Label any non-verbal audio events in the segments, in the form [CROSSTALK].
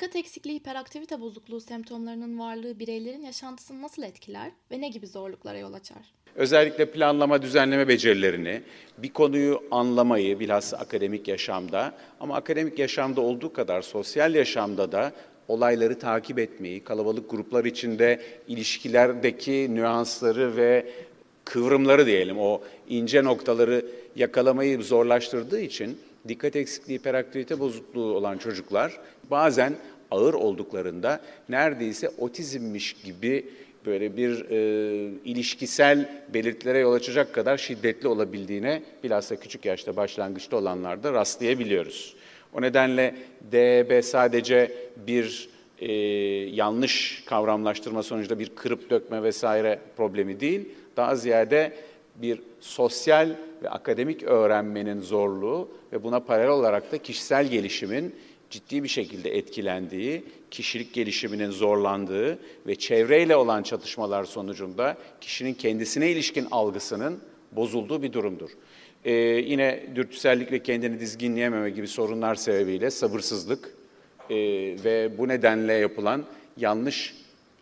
Dikkat eksikliği hiperaktivite bozukluğu semptomlarının varlığı bireylerin yaşantısını nasıl etkiler ve ne gibi zorluklara yol açar? Özellikle planlama, düzenleme becerilerini, bir konuyu anlamayı bilhassa akademik yaşamda ama akademik yaşamda olduğu kadar sosyal yaşamda da olayları takip etmeyi, kalabalık gruplar içinde ilişkilerdeki nüansları ve kıvrımları diyelim o ince noktaları yakalamayı zorlaştırdığı için dikkat eksikliği, hiperaktivite bozukluğu olan çocuklar bazen ağır olduklarında neredeyse otizmmiş gibi böyle bir e, ilişkisel belirtilere yol açacak kadar şiddetli olabildiğine bilhassa küçük yaşta başlangıçta olanlarda rastlayabiliyoruz. O nedenle DEB sadece bir e, yanlış kavramlaştırma sonucunda bir kırıp dökme vesaire problemi değil, daha ziyade bir sosyal ve akademik öğrenmenin zorluğu ve buna paralel olarak da kişisel gelişimin ciddi bir şekilde etkilendiği, kişilik gelişiminin zorlandığı ve çevreyle olan çatışmalar sonucunda kişinin kendisine ilişkin algısının bozulduğu bir durumdur. Ee, yine dürtüsellik ve kendini dizginleyememe gibi sorunlar sebebiyle sabırsızlık e, ve bu nedenle yapılan yanlış,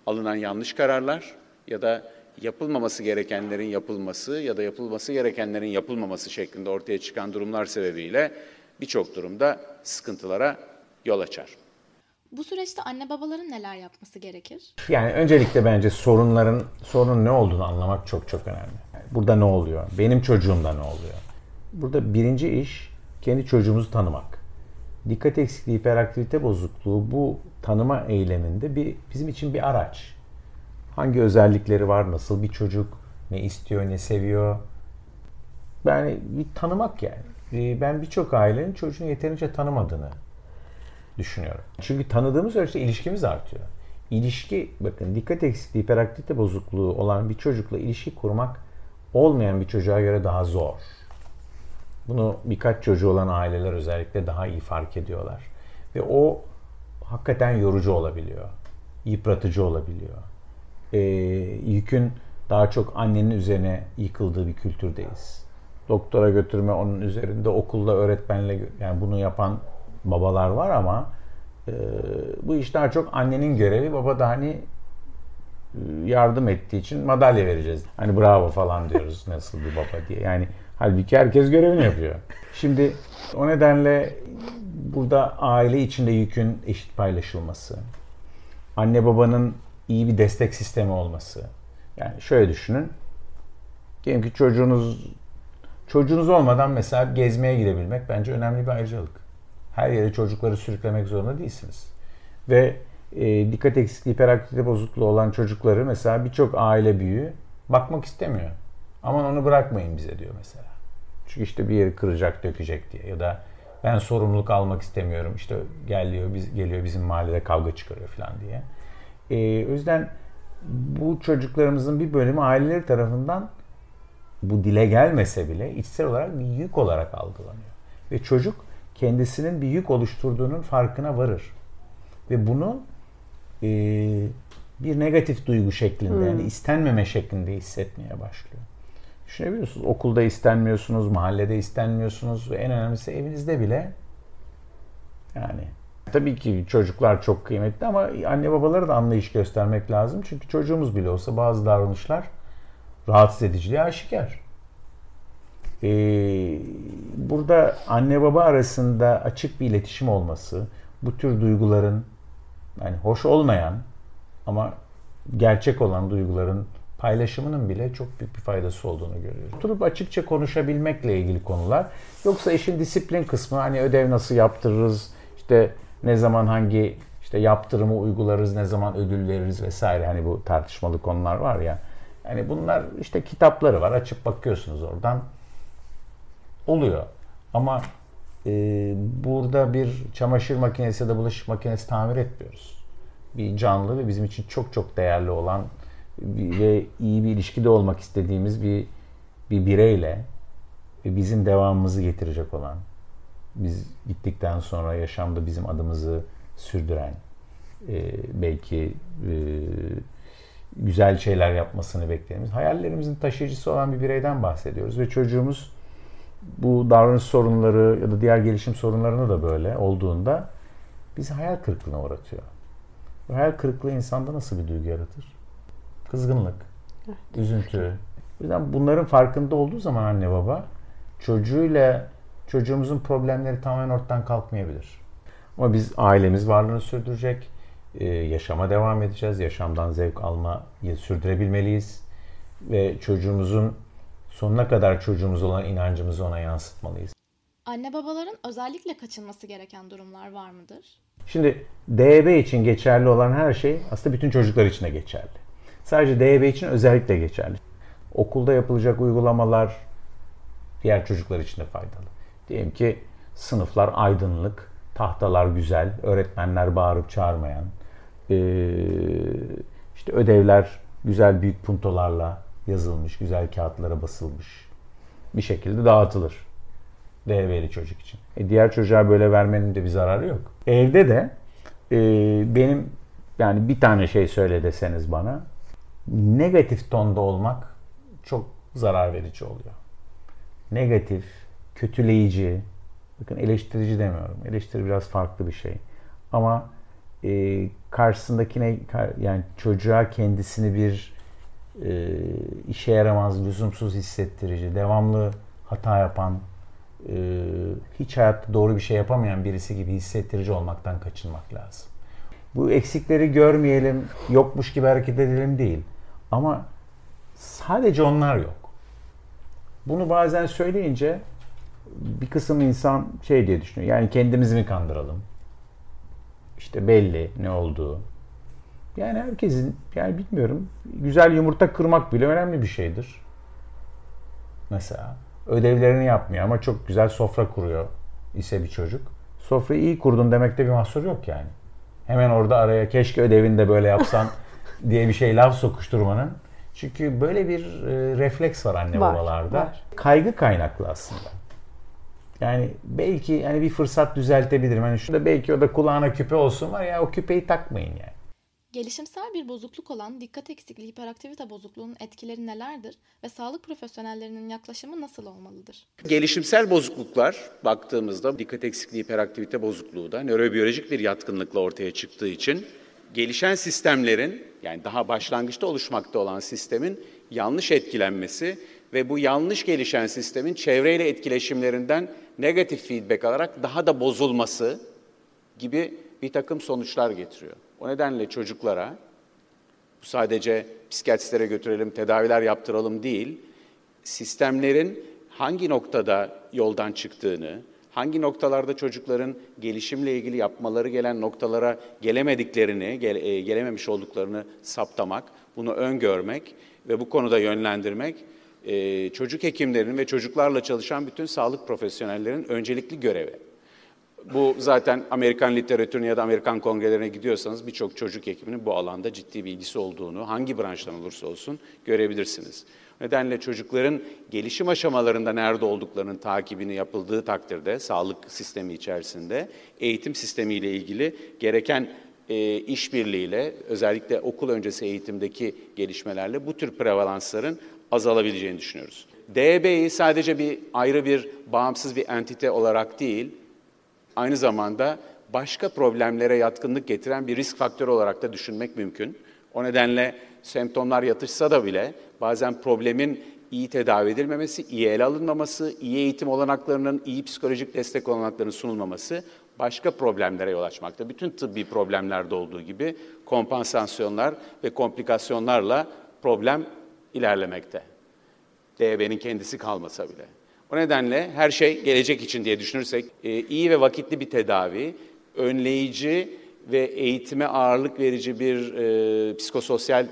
alınan yanlış kararlar ya da yapılmaması gerekenlerin yapılması ya da yapılması gerekenlerin yapılmaması şeklinde ortaya çıkan durumlar sebebiyle birçok durumda sıkıntılara yol açar. Bu süreçte anne babaların neler yapması gerekir? Yani öncelikle bence sorunların sorunun ne olduğunu anlamak çok çok önemli. burada ne oluyor? Benim çocuğumda ne oluyor? Burada birinci iş kendi çocuğumuzu tanımak. Dikkat eksikliği, hiperaktivite bozukluğu bu tanıma eyleminde bir bizim için bir araç. Hangi özellikleri var, nasıl bir çocuk, ne istiyor, ne seviyor. Yani bir tanımak yani. Ee, ben birçok ailenin çocuğunu yeterince tanımadığını düşünüyorum. Çünkü tanıdığımız ölçüde ilişkimiz artıyor. İlişki, bakın dikkat eksikliği, hiperaktivite bozukluğu olan bir çocukla ilişki kurmak olmayan bir çocuğa göre daha zor. Bunu birkaç çocuğu olan aileler özellikle daha iyi fark ediyorlar. Ve o hakikaten yorucu olabiliyor. Yıpratıcı olabiliyor. Ee, yükün daha çok annenin üzerine yıkıldığı bir kültürdeyiz. Doktora götürme onun üzerinde okulda öğretmenle yani bunu yapan babalar var ama e, bu iş daha çok annenin görevi. Baba da hani e, yardım ettiği için madalya vereceğiz. Hani bravo falan diyoruz [LAUGHS] nasıl bir baba diye. Yani halbuki herkes görevini yapıyor. Şimdi o nedenle burada aile içinde yükün eşit paylaşılması, anne babanın iyi bir destek sistemi olması. Yani şöyle düşünün. Diyelim ki çocuğunuz çocuğunuz olmadan mesela gezmeye gidebilmek bence önemli bir ayrıcalık her yere çocukları sürüklemek zorunda değilsiniz. Ve e, dikkat eksikliği, hiperaktivite bozukluğu olan çocukları mesela birçok aile büyüğü bakmak istemiyor. Aman onu bırakmayın bize diyor mesela. Çünkü işte bir yeri kıracak, dökecek diye ya da ben sorumluluk almak istemiyorum. İşte geliyor, biz, geliyor bizim mahallede kavga çıkarıyor falan diye. E, o yüzden bu çocuklarımızın bir bölümü aileleri tarafından bu dile gelmese bile içsel olarak bir yük olarak algılanıyor. Ve çocuk kendisinin bir yük oluşturduğunun farkına varır. Ve bunu e, bir negatif duygu şeklinde hmm. yani istenmeme şeklinde hissetmeye başlıyor. Düşünebiliyorsunuz okulda istenmiyorsunuz, mahallede istenmiyorsunuz ve en önemlisi evinizde bile yani tabii ki çocuklar çok kıymetli ama anne babalara da anlayış göstermek lazım. Çünkü çocuğumuz bile olsa bazı davranışlar rahatsız ediciliğe aşikar. Ee, burada anne baba arasında açık bir iletişim olması, bu tür duyguların yani hoş olmayan ama gerçek olan duyguların paylaşımının bile çok büyük bir faydası olduğunu görüyoruz. Oturup açıkça konuşabilmekle ilgili konular. Yoksa işin disiplin kısmı hani ödev nasıl yaptırırız, işte ne zaman hangi işte yaptırımı uygularız, ne zaman ödül veririz vesaire hani bu tartışmalı konular var ya. Yani bunlar işte kitapları var. Açıp bakıyorsunuz oradan oluyor. Ama e, burada bir çamaşır makinesi ya da bulaşık makinesi tamir etmiyoruz. Bir canlı ve bizim için çok çok değerli olan ve iyi bir ilişkide olmak istediğimiz bir bir bireyle ve bizim devamımızı getirecek olan, biz gittikten sonra yaşamda bizim adımızı sürdüren, e, belki e, güzel şeyler yapmasını beklediğimiz, hayallerimizin taşıyıcısı olan bir bireyden bahsediyoruz ve çocuğumuz bu davranış sorunları ya da diğer gelişim sorunlarını da böyle olduğunda bizi hayal kırıklığına uğratıyor. Bu hayal kırıklığı insanda nasıl bir duygu yaratır? Kızgınlık, üzüntü. O yüzden bunların farkında olduğu zaman anne baba çocuğuyla çocuğumuzun problemleri tamamen ortadan kalkmayabilir. Ama biz ailemiz varlığını sürdürecek, e, yaşama devam edeceğiz, yaşamdan zevk almayı sürdürebilmeliyiz ve çocuğumuzun sonuna kadar çocuğumuz olan inancımızı ona yansıtmalıyız. Anne babaların özellikle kaçınması gereken durumlar var mıdır? Şimdi DEB için geçerli olan her şey aslında bütün çocuklar için de geçerli. Sadece DEB için özellikle geçerli. Okulda yapılacak uygulamalar diğer çocuklar için de faydalı. Diyelim ki sınıflar aydınlık, tahtalar güzel, öğretmenler bağırıp çağırmayan, işte ödevler güzel büyük puntolarla yazılmış, güzel kağıtlara basılmış bir şekilde dağıtılır. DB'li çocuk için. E diğer çocuğa böyle vermenin de bir zararı yok. Evde de e, benim yani bir tane şey söyle deseniz bana negatif tonda olmak çok zarar verici oluyor. Negatif, kötüleyici, bakın eleştirici demiyorum. Eleştiri biraz farklı bir şey. Ama e, karşısındakine yani çocuğa kendisini bir e, işe yaramaz, lüzumsuz hissettirici, devamlı hata yapan, e, hiç hayatta doğru bir şey yapamayan birisi gibi hissettirici olmaktan kaçınmak lazım. Bu eksikleri görmeyelim, yokmuş gibi hareket edelim değil. Ama sadece onlar yok. Bunu bazen söyleyince bir kısım insan şey diye düşünüyor. Yani kendimizi mi kandıralım? İşte belli ne olduğu. Yani herkesin yani bilmiyorum güzel yumurta kırmak bile önemli bir şeydir. Mesela ödevlerini yapmıyor ama çok güzel sofra kuruyor ise bir çocuk. Sofrayı iyi kurdun demekte bir mahsur yok yani. Hemen orada araya keşke ödevini de böyle yapsan [LAUGHS] diye bir şey laf sokuşturmanın. Çünkü böyle bir e, refleks var anne var, babalarda. Var. Kaygı kaynaklı aslında. Yani belki yani bir fırsat düzeltebilirim. Hani şurada belki o da kulağına küpe olsun var ya o küpeyi takmayın yani. Gelişimsel bir bozukluk olan dikkat eksikliği hiperaktivite bozukluğunun etkileri nelerdir ve sağlık profesyonellerinin yaklaşımı nasıl olmalıdır? Gelişimsel bozukluklar baktığımızda dikkat eksikliği hiperaktivite bozukluğu da nörobiyolojik bir yatkınlıkla ortaya çıktığı için gelişen sistemlerin yani daha başlangıçta oluşmakta olan sistemin yanlış etkilenmesi ve bu yanlış gelişen sistemin çevreyle etkileşimlerinden negatif feedback alarak daha da bozulması gibi bir takım sonuçlar getiriyor. O nedenle çocuklara bu sadece psikiyatristlere götürelim, tedaviler yaptıralım değil, sistemlerin hangi noktada yoldan çıktığını, hangi noktalarda çocukların gelişimle ilgili yapmaları gelen noktalara gelemediklerini, gele, gelememiş olduklarını saptamak, bunu öngörmek ve bu konuda yönlendirmek e, çocuk hekimlerinin ve çocuklarla çalışan bütün sağlık profesyonellerinin öncelikli görevi. Bu zaten Amerikan literatürüne ya da Amerikan kongrelerine gidiyorsanız birçok çocuk hekiminin bu alanda ciddi bir ilgisi olduğunu hangi branştan olursa olsun görebilirsiniz. Nedenle çocukların gelişim aşamalarında nerede olduklarının takibini yapıldığı takdirde sağlık sistemi içerisinde eğitim sistemiyle ilgili gereken e, işbirliğiyle özellikle okul öncesi eğitimdeki gelişmelerle bu tür prevalansların azalabileceğini düşünüyoruz. DB'yi sadece bir ayrı bir bağımsız bir entite olarak değil, aynı zamanda başka problemlere yatkınlık getiren bir risk faktörü olarak da düşünmek mümkün. O nedenle semptomlar yatışsa da bile bazen problemin iyi tedavi edilmemesi, iyi ele alınmaması, iyi eğitim olanaklarının, iyi psikolojik destek olanaklarının sunulmaması başka problemlere yol açmakta. Bütün tıbbi problemlerde olduğu gibi kompansasyonlar ve komplikasyonlarla problem ilerlemekte. DB'nin kendisi kalmasa bile. O nedenle her şey gelecek için diye düşünürsek e, iyi ve vakitli bir tedavi, önleyici ve eğitime ağırlık verici bir e, psikososyal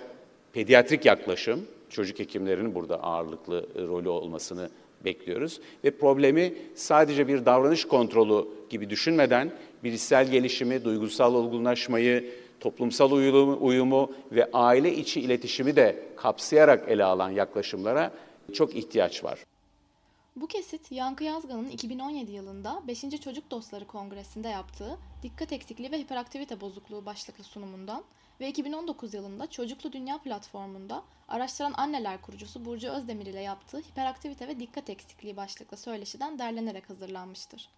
pediatrik yaklaşım, çocuk hekimlerinin burada ağırlıklı e, rolü olmasını bekliyoruz. Ve problemi sadece bir davranış kontrolü gibi düşünmeden bilişsel gelişimi, duygusal olgunlaşmayı, toplumsal uyumu, uyumu ve aile içi iletişimi de kapsayarak ele alan yaklaşımlara çok ihtiyaç var. Bu kesit Yankı Yazgan'ın 2017 yılında 5. Çocuk Dostları Kongresi'nde yaptığı Dikkat Eksikliği ve Hiperaktivite Bozukluğu başlıklı sunumundan ve 2019 yılında Çocuklu Dünya platformunda Araştıran Anneler kurucusu Burcu Özdemir ile yaptığı Hiperaktivite ve Dikkat Eksikliği başlıklı söyleşiden derlenerek hazırlanmıştır.